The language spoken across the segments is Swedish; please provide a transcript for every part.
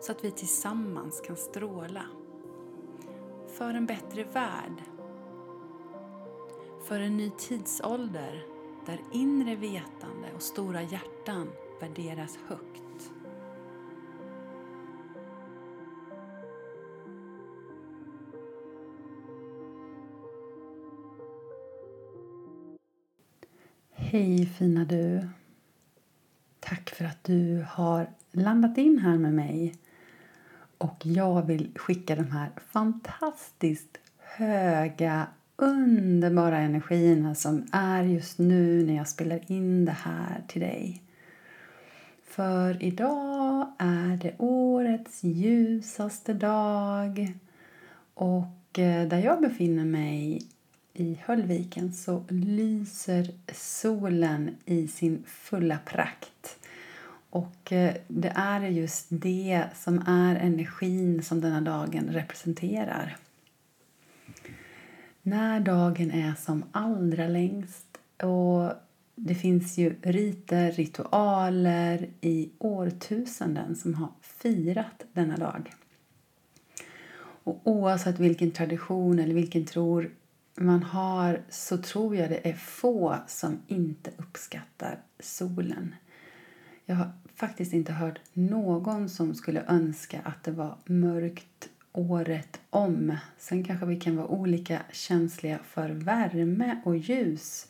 så att vi tillsammans kan stråla. För en bättre värld. För en ny tidsålder där inre vetande och stora hjärtan värderas högt. Hej fina du! Tack för att du har landat in här med mig och jag vill skicka de här fantastiskt höga, underbara energierna som är just nu när jag spelar in det här till dig. För idag är det årets ljusaste dag och eh, där jag befinner mig i Höllviken så lyser solen i sin fulla prakt. Och eh, det är just det som är energin som denna dagen representerar. När dagen är som allra längst och det finns ju riter, ritualer i årtusenden som har firat denna dag. Och oavsett vilken tradition eller vilken tro man har så tror jag det är få som inte uppskattar solen. Jag har faktiskt inte hört någon som skulle önska att det var mörkt året om. Sen kanske vi kan vara olika känsliga för värme och ljus.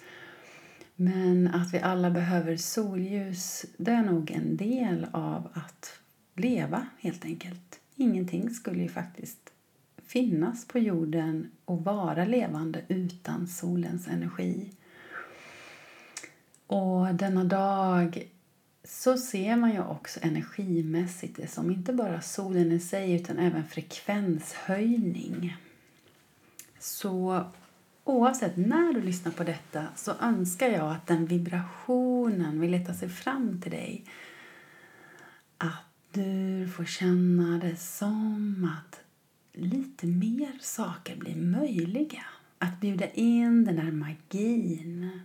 Men att vi alla behöver solljus, det är nog en del av att leva helt enkelt. Ingenting skulle ju faktiskt finnas på jorden och vara levande utan solens energi. Och denna dag så ser man ju också energimässigt det som inte bara solen i sig utan även frekvenshöjning. Så oavsett när du lyssnar på detta så önskar jag att den vibrationen vill leta sig fram till dig. Att du får känna det som att lite mer saker blir möjliga. Att bjuda in den där magin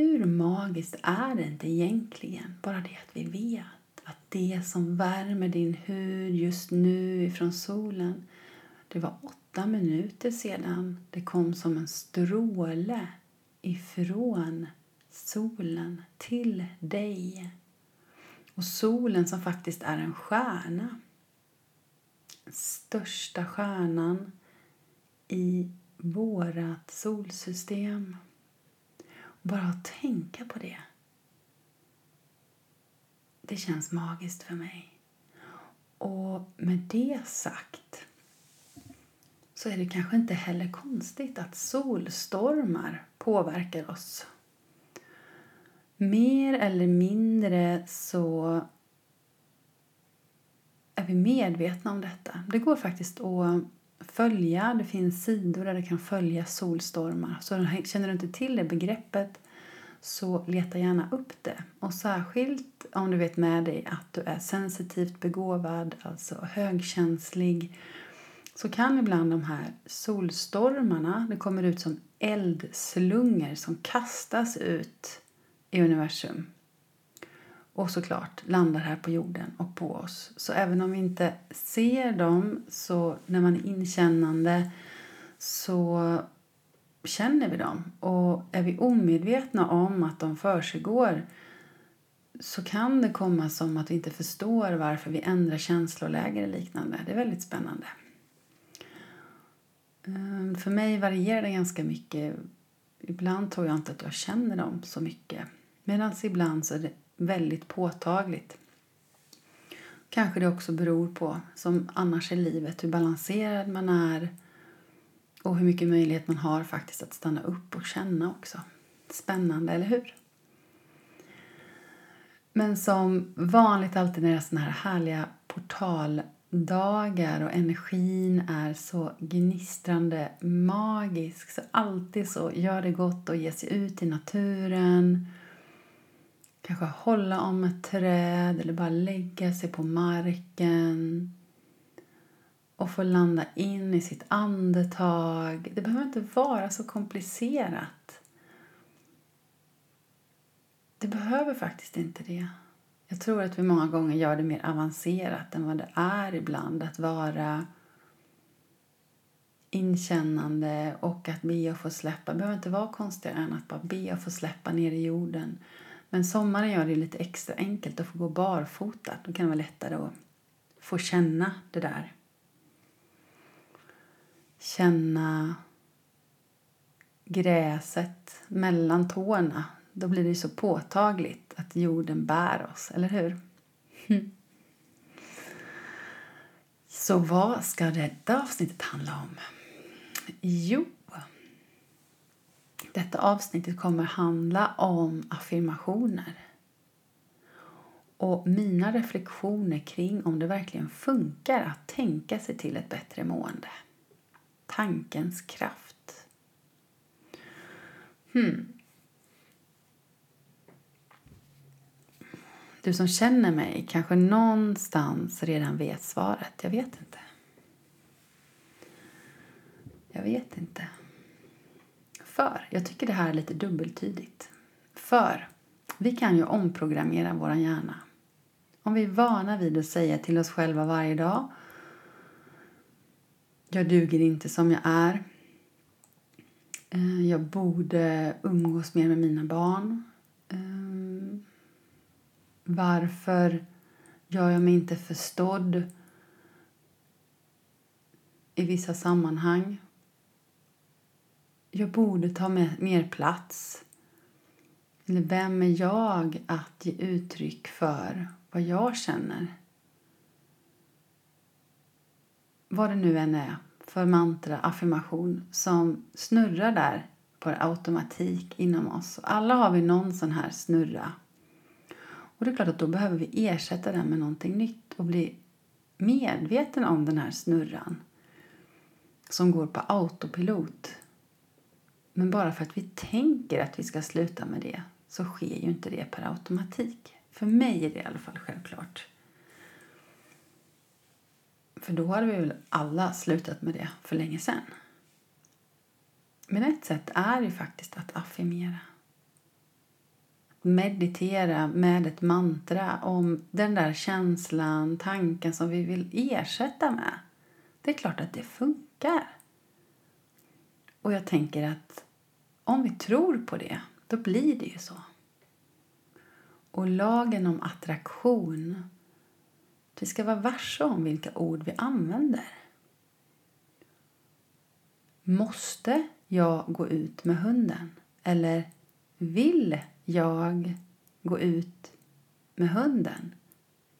hur magiskt är det inte egentligen? Bara det att vi vet att det som värmer din hud just nu ifrån solen det var åtta minuter sedan det kom som en stråle ifrån solen till dig. Och solen som faktiskt är en stjärna. Största stjärnan i vårat solsystem. Bara att tänka på det. Det känns magiskt för mig. Och med det sagt så är det kanske inte heller konstigt att solstormar påverkar oss. Mer eller mindre så är vi medvetna om detta. Det går faktiskt att följa. Det finns sidor där du kan följa solstormar. Så känner du inte till det begreppet så leta gärna upp det. Och särskilt om du vet med dig att du är sensitivt begåvad, alltså högkänslig, så kan ibland de här solstormarna, det kommer ut som eldslungor som kastas ut i universum och såklart landar här på jorden och på oss. Så även om vi inte ser dem, så när man är inkännande så känner vi dem. Och är vi omedvetna om att de försiggår så kan det komma som att vi inte förstår varför vi ändrar känsloläge eller liknande. Det är väldigt spännande. Ehm, för mig varierar det ganska mycket. Ibland tror jag inte att jag känner dem så mycket. Medan ibland så är det väldigt påtagligt. Kanske det också beror på, som annars i livet, hur balanserad man är och hur mycket möjlighet man har faktiskt att stanna upp och känna också. Spännande, eller hur? Men som vanligt alltid när det är såna här härliga portaldagar och energin är så gnistrande magisk. Så alltid så gör det gott att ge sig ut i naturen. Kanske hålla om ett träd eller bara lägga sig på marken och få landa in i sitt andetag. Det behöver inte vara så komplicerat. Det behöver faktiskt inte det. Jag tror att vi många gånger gör det mer avancerat än vad det är ibland att vara inkännande och att be och få släppa. Det behöver inte vara konstigare än att bara be och få släppa ner i jorden. Men sommaren gör det lite extra enkelt att få gå barfota. Då kan det vara lättare att få känna det där. Känna gräset mellan tårna då blir det så påtagligt att jorden bär oss, eller hur? Så vad ska detta avsnittet handla om? Jo, detta avsnittet kommer handla om affirmationer och mina reflektioner kring om det verkligen funkar att tänka sig till ett bättre mående. Tankens kraft. Hmm. Du som känner mig kanske någonstans redan vet svaret. Jag vet inte. Jag vet inte. För jag tycker det här är lite dubbeltydigt. För vi kan ju omprogrammera vår hjärna. Om vi är vana vid att säga till oss själva varje dag jag duger inte som jag är. Eh, jag borde umgås mer med mina barn. Ehm, varför gör jag mig inte förstådd i vissa sammanhang? Jag borde ta med mer plats. Eller vem är jag att ge uttryck för vad jag känner? Vad det nu än är för mantra, affirmation som snurrar där på automatik inom oss. Alla har vi någon sån här snurra och det är klart att då behöver vi ersätta den med någonting nytt och bli medveten om den här snurran som går på autopilot. Men bara för att vi tänker att vi ska sluta med det så sker ju inte det per automatik. För mig är det i alla fall självklart. För då hade vi väl alla slutat med det för länge sedan. Men ett sätt är ju faktiskt att affirmera meditera med ett mantra om den där känslan, tanken som vi vill ersätta med. Det är klart att det funkar. Och jag tänker att om vi tror på det, då blir det ju så. Och lagen om attraktion, vi ska vara varse om vilka ord vi använder. Måste jag gå ut med hunden? Eller vill jag gå ut med hunden.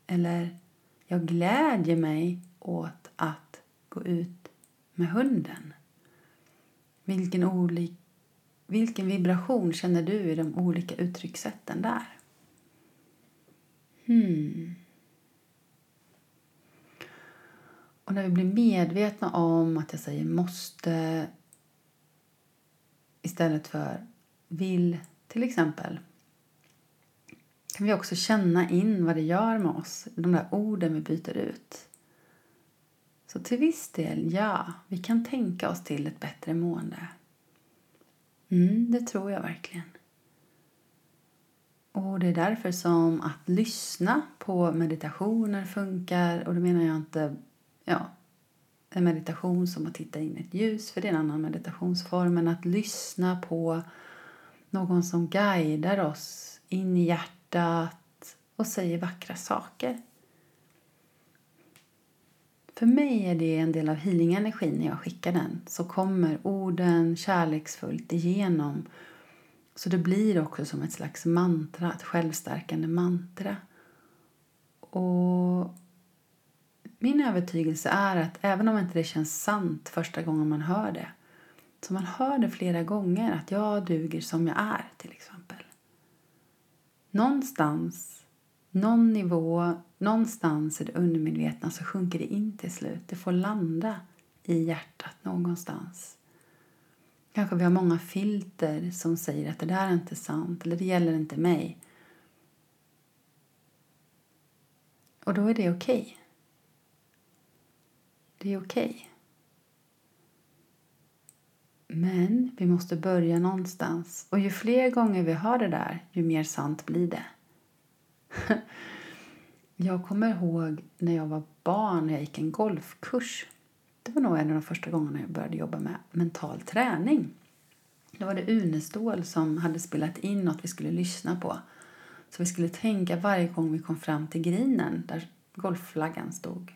Eller jag glädjer mig åt att gå ut med hunden. Vilken, olik, vilken vibration känner du i de olika uttryckssätten där? Hmm. Och när vi blir medvetna om att jag säger måste istället för vill till exempel kan vi också känna in vad det gör med oss, de där orden vi byter ut. Så till viss del, ja, vi kan tänka oss till ett bättre mående. Mm, det tror jag verkligen. Och det är därför som att lyssna på meditationer funkar. Och då menar jag inte ja, en meditation som att titta in i ett ljus, för det är en annan meditationsform. Men att lyssna på någon som guidar oss in i hjärtat och säger vackra saker. För mig är det en del av healingenergin när jag skickar den. Så kommer orden kärleksfullt igenom. Så det blir också som ett slags mantra, ett självstärkande mantra. Och min övertygelse är att även om inte det känns sant första gången man hör det så man hör det flera gånger, att jag duger som jag är till exempel. Någonstans någon nivå, någonstans i det undermedvetna så sjunker det in till slut. Det får landa i hjärtat någonstans. Kanske vi har många filter som säger att det där är inte sant eller det gäller inte mig. Och då är det okej. Okay. Det är okej. Okay. Men vi måste börja någonstans. Och ju fler gånger vi har det där, ju mer sant blir det. jag kommer ihåg när jag var barn och jag gick en golfkurs. Det var nog en av de första gångerna jag började jobba med mental träning. Då var det Unestål som hade spelat in något vi skulle lyssna på. Så vi skulle tänka varje gång vi kom fram till grinen där golfflaggan stod.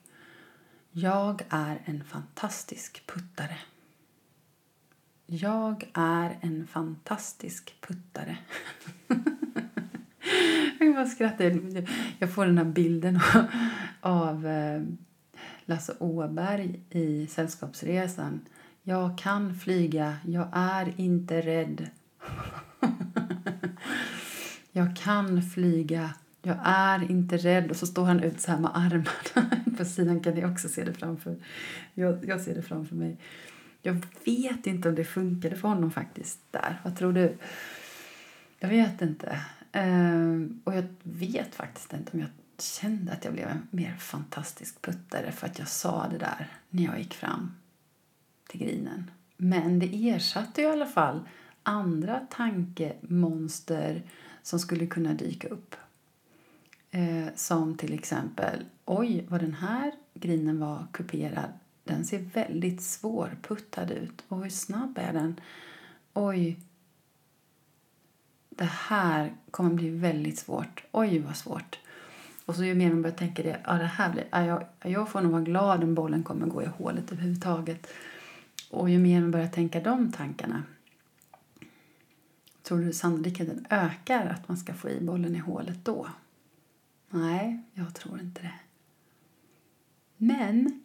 Jag är en fantastisk puttare. Jag är en fantastisk puttare. jag bara skrattar. Jag får den här bilden av eh, Lasse Åberg i Sällskapsresan. Jag kan flyga, jag är inte rädd. jag kan flyga, jag är inte rädd. Och så står han ut så här med armarna. På sidan kan ni också se det framför. Jag, jag ser det framför mig. Jag vet inte om det funkade för honom faktiskt där. Vad tror du? Jag vet inte. Ehm, och jag vet faktiskt inte om jag kände att jag blev en mer fantastisk puttare för att jag sa det där när jag gick fram till grinen. Men det ersatte i alla fall andra tankemonster som skulle kunna dyka upp. Ehm, som till exempel, oj vad den här grinen var kuperad. Den ser väldigt svårputtad ut. Och hur snabb är den? Oj, det här kommer bli väldigt svårt. Oj, vad svårt. Och så ju mer man börjar tänka det, ja, det här blir, ja, jag, jag får nog vara glad om bollen kommer gå i hålet överhuvudtaget. Och ju mer man börjar tänka de tankarna tror du sannolikheten ökar att man ska få i bollen i hålet då? Nej, jag tror inte det. Men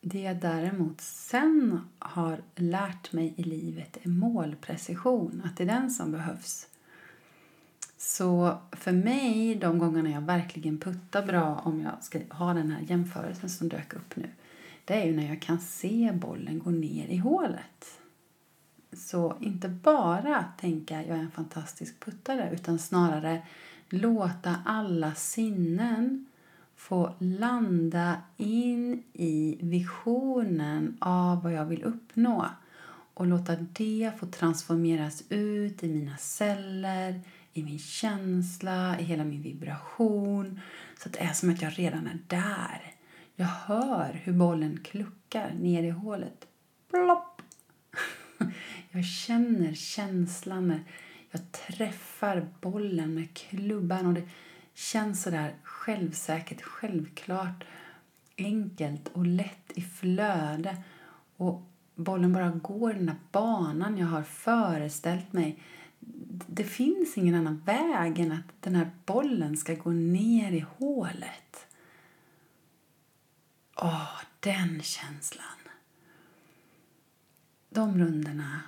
det jag däremot sen har lärt mig i livet är målprecision, att det är den som behövs. Så för mig, de gångerna jag verkligen puttar bra, om jag ska ha den här jämförelsen som dök upp nu, det är ju när jag kan se bollen gå ner i hålet. Så inte bara tänka jag är en fantastisk puttare, utan snarare låta alla sinnen få landa in i visionen av vad jag vill uppnå och låta det få transformeras ut i mina celler, i min känsla, i hela min vibration. Så att det är som att jag redan är där. Jag hör hur bollen kluckar ner i hålet. Plopp! Jag känner känslan när jag träffar bollen med klubban och det känns så där självsäkert, självklart, enkelt och lätt i flöde. Och bollen bara går den där banan jag har föreställt mig det finns ingen annan väg än att den här bollen ska gå ner i hålet. Åh, den känslan. De rundorna,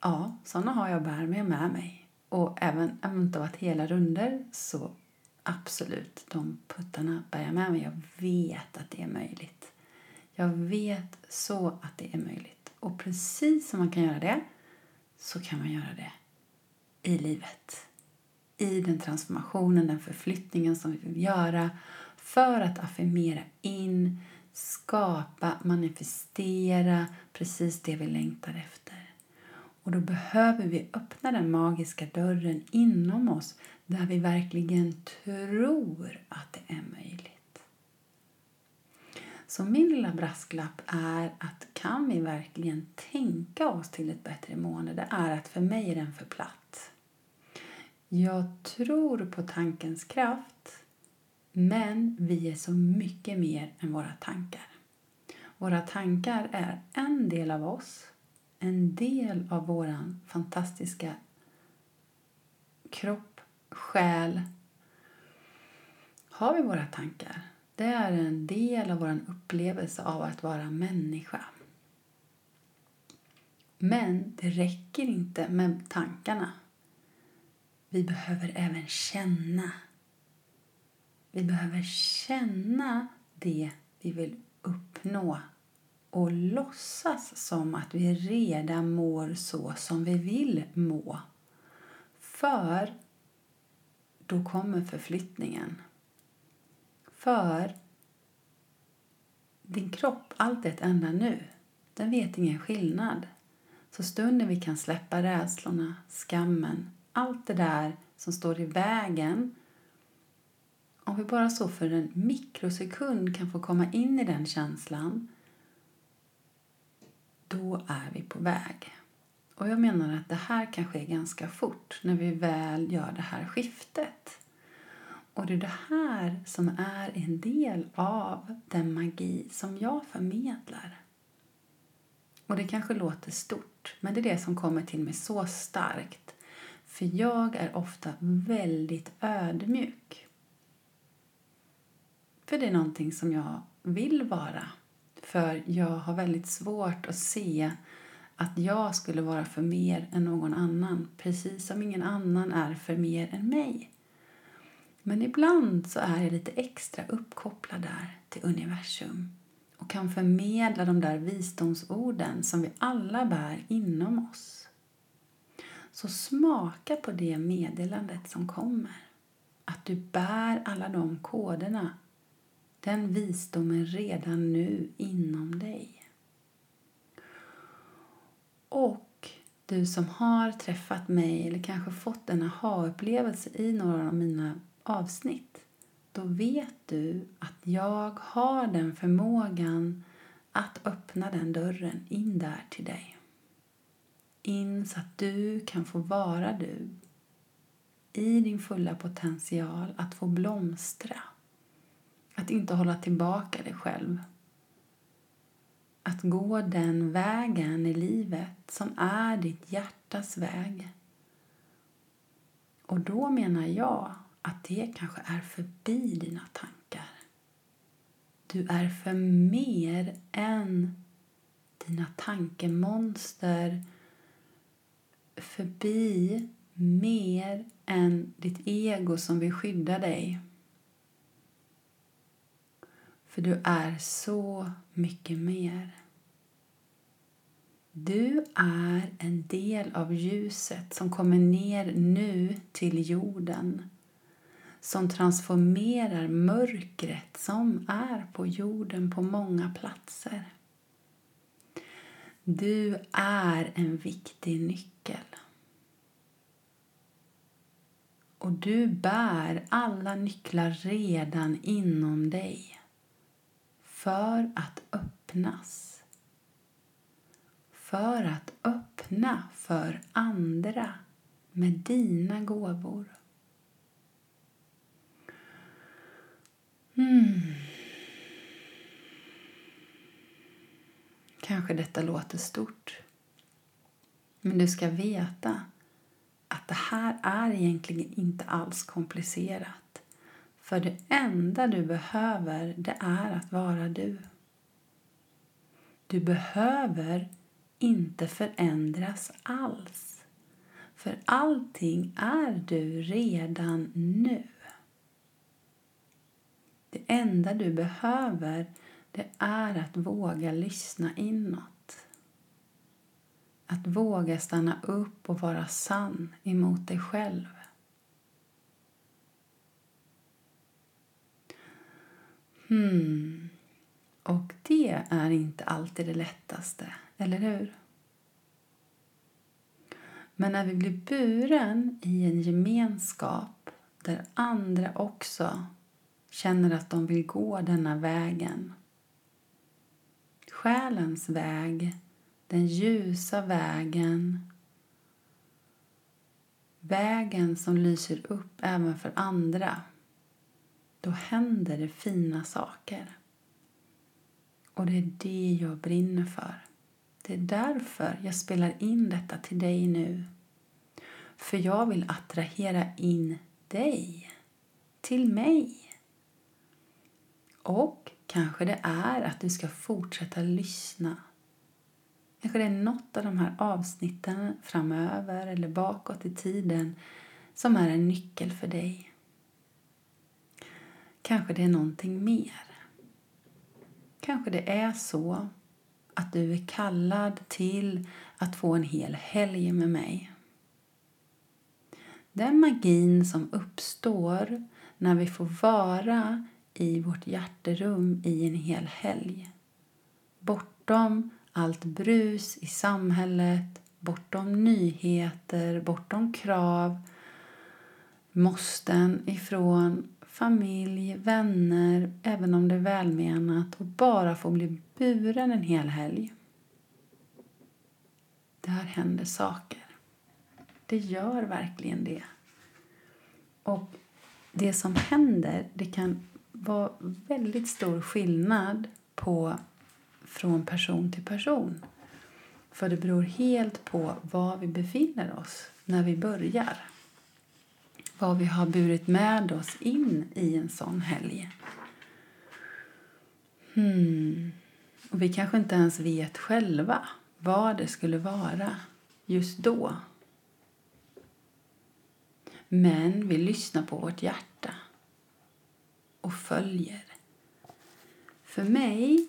ja, såna har jag bär med med mig. Och även om det inte varit hela runder så absolut, de puttarna bär jag med mig. Jag vet att det är möjligt. Jag vet så att det är möjligt. Och precis som man kan göra det så kan man göra det i livet. I den transformationen, den förflyttningen som vi vill göra för att affirmera in, skapa, manifestera precis det vi längtar efter. Och då behöver vi öppna den magiska dörren inom oss där vi verkligen tror att det är möjligt. Så min lilla brasklapp är att kan vi verkligen tänka oss till ett bättre mående, det är att för mig är den för platt. Jag tror på tankens kraft, men vi är så mycket mer än våra tankar. Våra tankar är en del av oss, en del av vår fantastiska kropp, själ. Har vi våra tankar? Det är en del av vår upplevelse av att vara människa. Men det räcker inte med tankarna. Vi behöver även känna. Vi behöver känna det vi vill uppnå och låtsas som att vi redan mår så som vi vill må. För då kommer förflyttningen. För din kropp, allt är ett enda nu. Den vet ingen skillnad. Så stunden vi kan släppa rädslorna, skammen, allt det där som står i vägen om vi bara så för en mikrosekund kan få komma in i den känslan då är vi på väg. Och jag menar att det här kan ske ganska fort när vi väl gör det här skiftet. Och det är det här som är en del av den magi som jag förmedlar. Och det kanske låter stort, men det är det som kommer till mig så starkt. För jag är ofta väldigt ödmjuk. För det är någonting som jag vill vara. För jag har väldigt svårt att se att jag skulle vara för mer än någon annan. Precis som ingen annan är för mer än mig. Men ibland så är jag lite extra uppkopplad där till universum och kan förmedla de där visdomsorden som vi alla bär inom oss. Så smaka på det meddelandet som kommer. Att du bär alla de koderna, den visdomen redan nu inom dig. Och du som har träffat mig eller kanske fått en aha-upplevelse i några av mina avsnitt då vet du att jag har den förmågan att öppna den dörren in där till dig. In så att du kan få vara du i din fulla potential att få blomstra. Att inte hålla tillbaka dig själv. Att gå den vägen i livet som är ditt hjärtas väg. Och då menar jag att det kanske är förbi dina tankar. Du är för mer än dina tankemonster förbi mer än ditt ego som vill skydda dig. För du är så mycket mer. Du är en del av ljuset som kommer ner nu till jorden som transformerar mörkret som är på jorden på många platser. Du är en viktig nyckel. Och du bär alla nycklar redan inom dig för att öppnas. För att öppna för andra med dina gåvor. Mm. Kanske detta låter stort. Men du ska veta att det här är egentligen inte alls komplicerat. För det enda du behöver, det är att vara du. Du behöver inte förändras alls. För allting är du redan nu. Det enda du behöver det är att våga lyssna inåt. Att våga stanna upp och vara sann emot dig själv. Hmm. Och det är inte alltid det lättaste, eller hur? Men när vi blir buren i en gemenskap där andra också känner att de vill gå denna vägen. Själens väg, den ljusa vägen. Vägen som lyser upp även för andra. Då händer det fina saker. Och det är det jag brinner för. Det är därför jag spelar in detta till dig nu. För jag vill attrahera in dig till mig. Och kanske det är att du ska fortsätta lyssna. Kanske det är något av de här avsnitten framöver eller bakåt i tiden som är en nyckel för dig. kanske det är någonting mer. Kanske det är så att du är kallad till att få en hel helg med mig. Den magin som uppstår när vi får vara i vårt hjärterum i en hel helg. Bortom allt brus i samhället, bortom nyheter, bortom krav, måsten ifrån familj, vänner, även om det är välmenat och bara få bli buren en hel helg. Där händer saker. Det gör verkligen det. Och det som händer, det kan var väldigt stor skillnad på från person till person. För det beror helt på var vi befinner oss när vi börjar. Vad vi har burit med oss in i en sån helg. Hmm. Och vi kanske inte ens vet själva vad det skulle vara just då. Men vi lyssnar på vårt hjärta och följer. För mig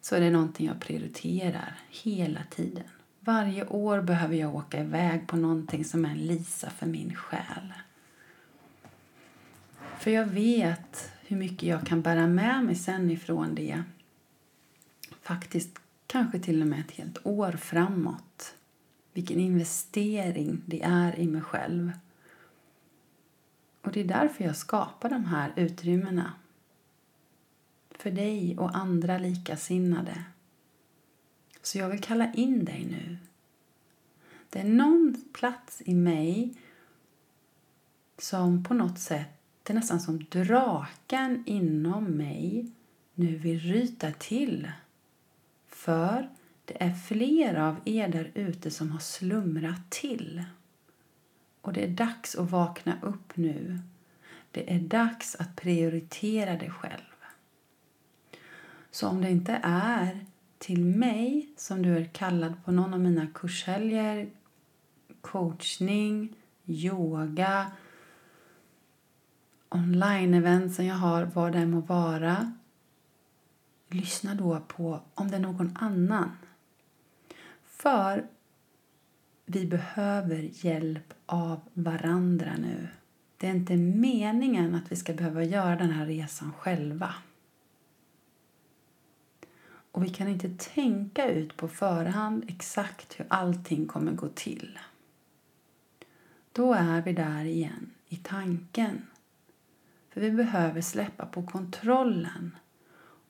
så är det någonting jag prioriterar hela tiden. Varje år behöver jag åka iväg på någonting som är en Lisa för min själ. För jag vet hur mycket jag kan bära med mig sen ifrån det. Faktiskt kanske till och med ett helt år framåt. Vilken investering det är i mig själv. Och det är därför jag skapar de här utrymmena. För dig och andra likasinnade. Så jag vill kalla in dig nu. Det är någon plats i mig som på något sätt, det är nästan som draken inom mig nu vill ryta till. För det är fler av er där ute som har slumrat till. Och det är dags att vakna upp nu. Det är dags att prioritera dig själv. Så om det inte är till mig som du är kallad på någon av mina kurshelger, coachning, yoga, online-event som jag har, vad det må vara. Lyssna då på om det är någon annan. För vi behöver hjälp av varandra nu. Det är inte meningen att vi ska behöva göra den här resan själva. Och vi kan inte tänka ut på förhand exakt hur allting kommer gå till. Då är vi där igen, i tanken. För vi behöver släppa på kontrollen.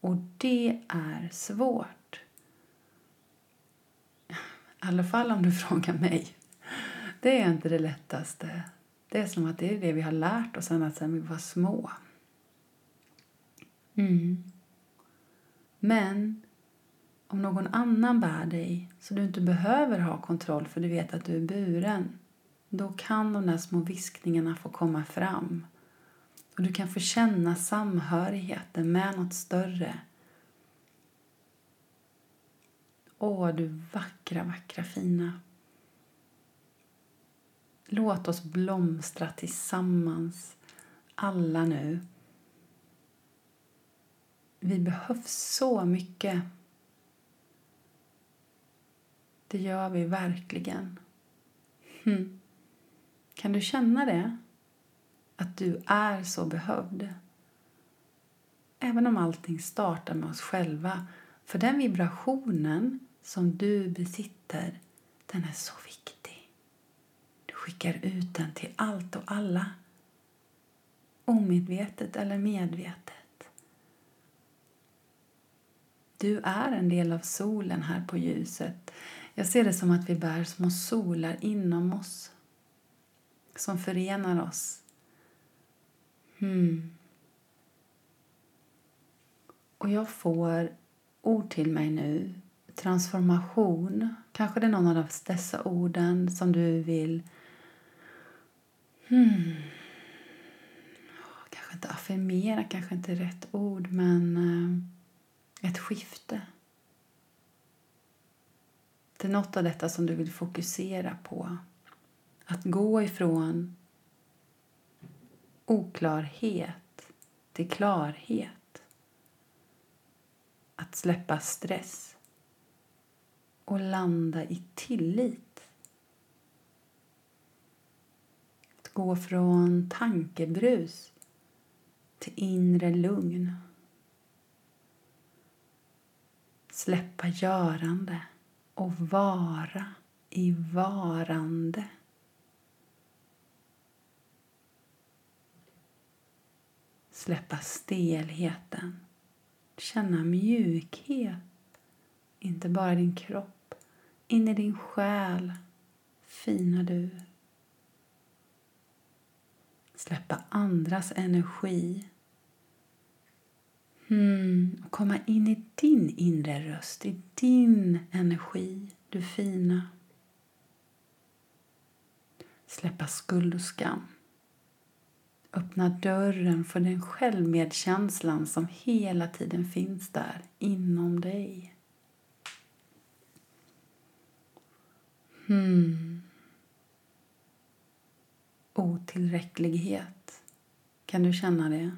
Och det är svårt. I alla fall om du frågar mig. Det är inte det lättaste. Det är som att det är det vi har lärt oss ända sedan vi var små. Mm. Men om någon annan bär dig så du inte behöver ha kontroll för du vet att du är buren då kan de där små viskningarna få komma fram. Och Du kan få känna samhörigheten med något större. Åh, du vackra, vackra, fina. Låt oss blomstra tillsammans, alla nu. Vi behövs så mycket. Det gör vi verkligen. Hm. Kan du känna det? Att du är så behövd. Även om allting startar med oss själva. För den vibrationen som du besitter, den är så viktig. Skickar ut den till allt och alla. Omedvetet eller medvetet. Du är en del av solen här på ljuset. Jag ser det som att vi bär små solar inom oss som förenar oss. Hmm. Och jag får ord till mig nu. Transformation. Kanske det är någon av dessa orden som du vill hmm. Kanske inte affirmera, kanske inte rätt ord, men eh, ett skifte. Det är något av detta som du vill fokusera på. Att gå ifrån oklarhet till klarhet. Att släppa stress och landa i tillit. Att gå från tankebrus till inre lugn. Släppa görande och vara i varande. Släppa stelheten. Känna mjukhet. Inte bara i din kropp, in i din själ. Fina du. Släppa andras energi. Mm, och komma in i din inre röst, i din energi, du fina. Släppa skuld och skam. Öppna dörren för den självmedkänslan som hela tiden finns där inom dig. Hmm. Otillräcklighet. Kan du känna det?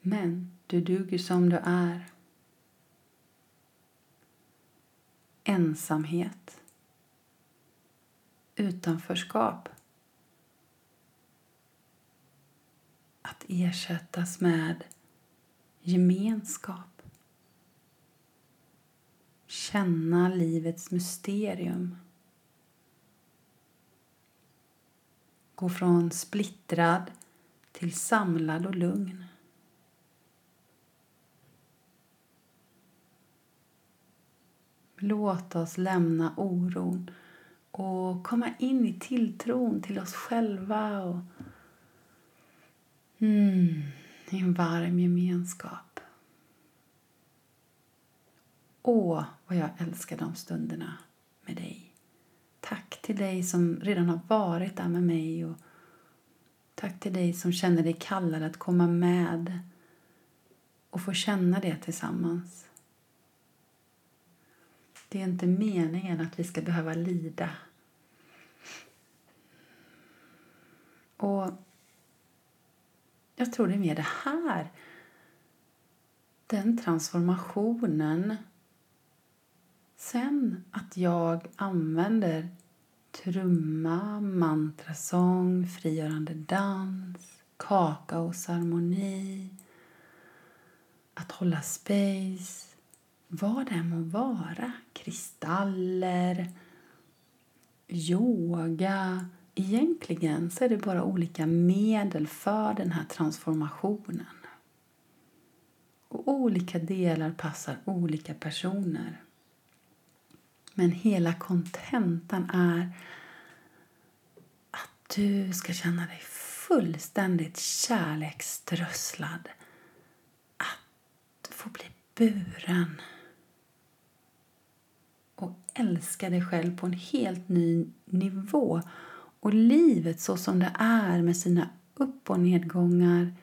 Men du duger som du är. Ensamhet. Utanförskap. Att ersättas med gemenskap. Känna livets mysterium. Gå från splittrad till samlad och lugn. Låt oss lämna oron och komma in i tilltron till oss själva och mm, i en varm gemenskap. Åh, vad jag älskar de stunderna med dig. Tack till dig som redan har varit där med mig och tack till dig som känner dig kallad att komma med och få känna det tillsammans. Det är inte meningen att vi ska behöva lida. Och jag tror det är mer det här, den transformationen. Sen att jag använder trumma, mantrasång, frigörande dans, kakaoceremoni, att hålla space, vad det må vara. Kristaller, yoga. Egentligen så är det bara olika medel för den här transformationen. Och olika delar passar olika personer. Men hela kontentan är att du ska känna dig fullständigt kärleksströsslad. Att få bli buren och älska dig själv på en helt ny nivå. Och livet så som det är med sina upp och nedgångar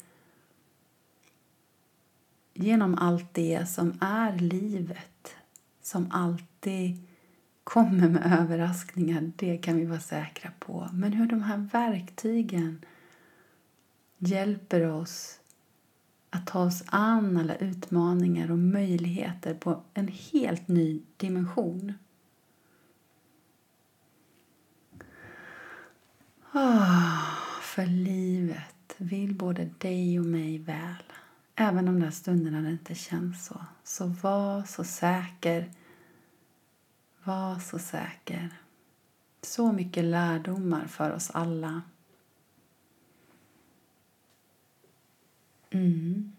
genom allt det som är livet, som alltid kommer med överraskningar, det kan vi vara säkra på. Men hur de här verktygen hjälper oss att ta oss an alla utmaningar och möjligheter på en helt ny dimension. Oh, för livet vill både dig och mig väl. Även de där stunderna det inte känns så. Så var så säker. Var så säker. Så mycket lärdomar för oss alla. Mm.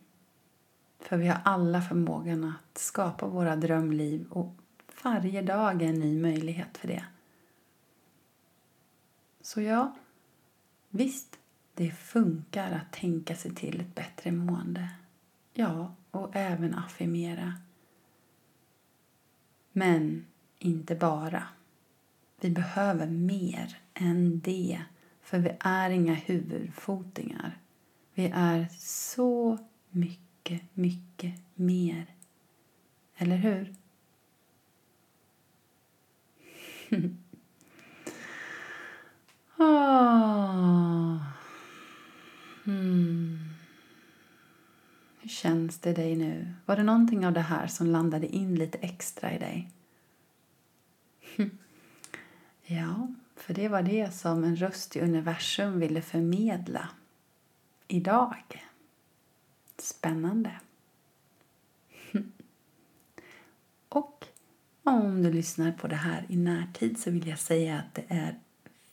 För vi har alla förmågan att skapa våra drömliv och varje dag är en ny möjlighet för det. Så ja, visst, det funkar att tänka sig till ett bättre mående. Ja, och även affirmera. Men inte bara. Vi behöver mer än det, för vi är inga huvudfotingar. Vi är så mycket, mycket mer. Eller hur? oh. känns det dig nu? Var det någonting av det här som landade in lite extra i dig? Ja, för det var det som en röst i universum ville förmedla idag. Spännande. Och om du lyssnar på det här i närtid så vill jag säga att det är,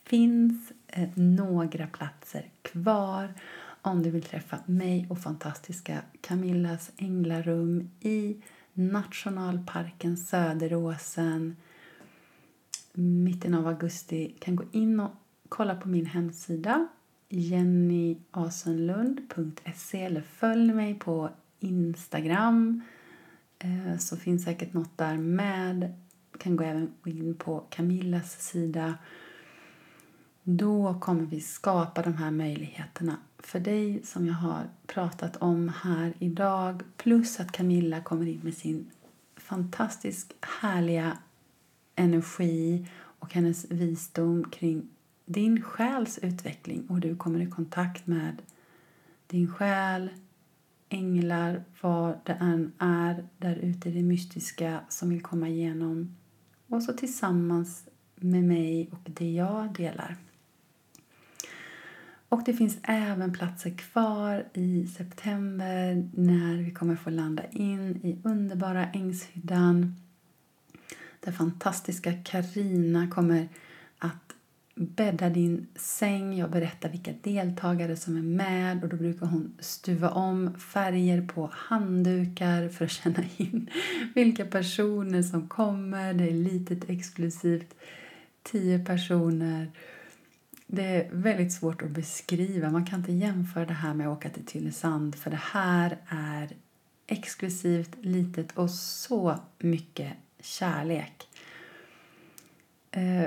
finns eh, några platser kvar om du vill träffa mig och fantastiska Camillas änglarum i nationalparken Söderåsen mitten av augusti kan gå in och kolla på min hemsida jennyasenlund.se eller följ mig på Instagram eh, så finns säkert något där med. kan gå även in på Camillas sida. Då kommer vi skapa de här möjligheterna för dig som jag har pratat om här idag. Plus att Camilla kommer in med sin fantastiskt härliga energi och hennes visdom kring din själs utveckling och du kommer i kontakt med din själ, änglar, vad det än är där ute i det mystiska som vill komma igenom. Och så tillsammans med mig och det jag delar. Och det finns även platser kvar i september när vi kommer få landa in i underbara Ängshyddan där fantastiska Karina kommer att bädda din säng. Jag berättar vilka deltagare som är med och då brukar hon stuva om färger på handdukar för att känna in vilka personer som kommer. Det är litet exklusivt, tio personer. Det är väldigt svårt att beskriva. Man kan inte jämföra det här med att åka till Tylösand för det här är exklusivt, litet och så mycket kärlek. Eh,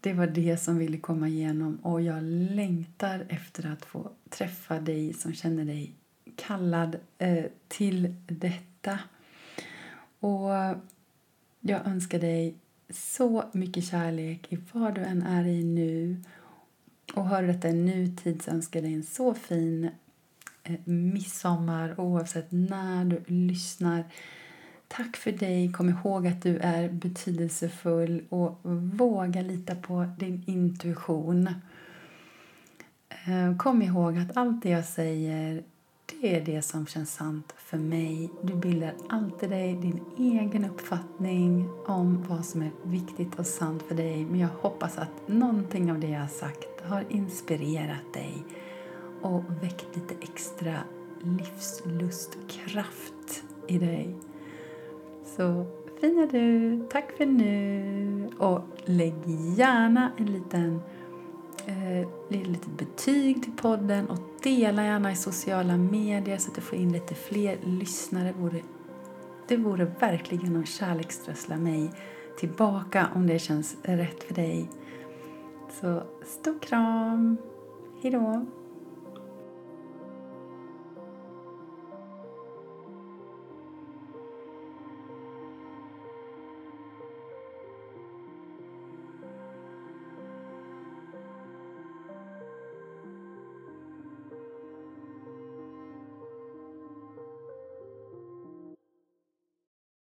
det var det som ville komma igenom och jag längtar efter att få träffa dig som känner dig kallad eh, till detta. Och jag önskar dig så mycket kärlek i vad du än är i nu. Och hör detta i nutid så önskar jag dig en så fin eh, midsommar oavsett när du lyssnar. Tack för dig. Kom ihåg att du är betydelsefull och våga lita på din intuition. Eh, kom ihåg att allt det jag säger det är det som känns sant för mig. Du bildar alltid dig din egen uppfattning om vad som är viktigt och sant för dig. Men jag hoppas att någonting av det jag har sagt har inspirerat dig och väckt lite extra livslustkraft i dig. Så fin är du. Tack för nu. Och lägg gärna en liten eh, litet betyg till podden och dela gärna i sociala medier så att du får in lite fler lyssnare. Det vore, det vore verkligen att kärleksströssla mig tillbaka om det känns rätt för dig. Så stor kram. Hej då.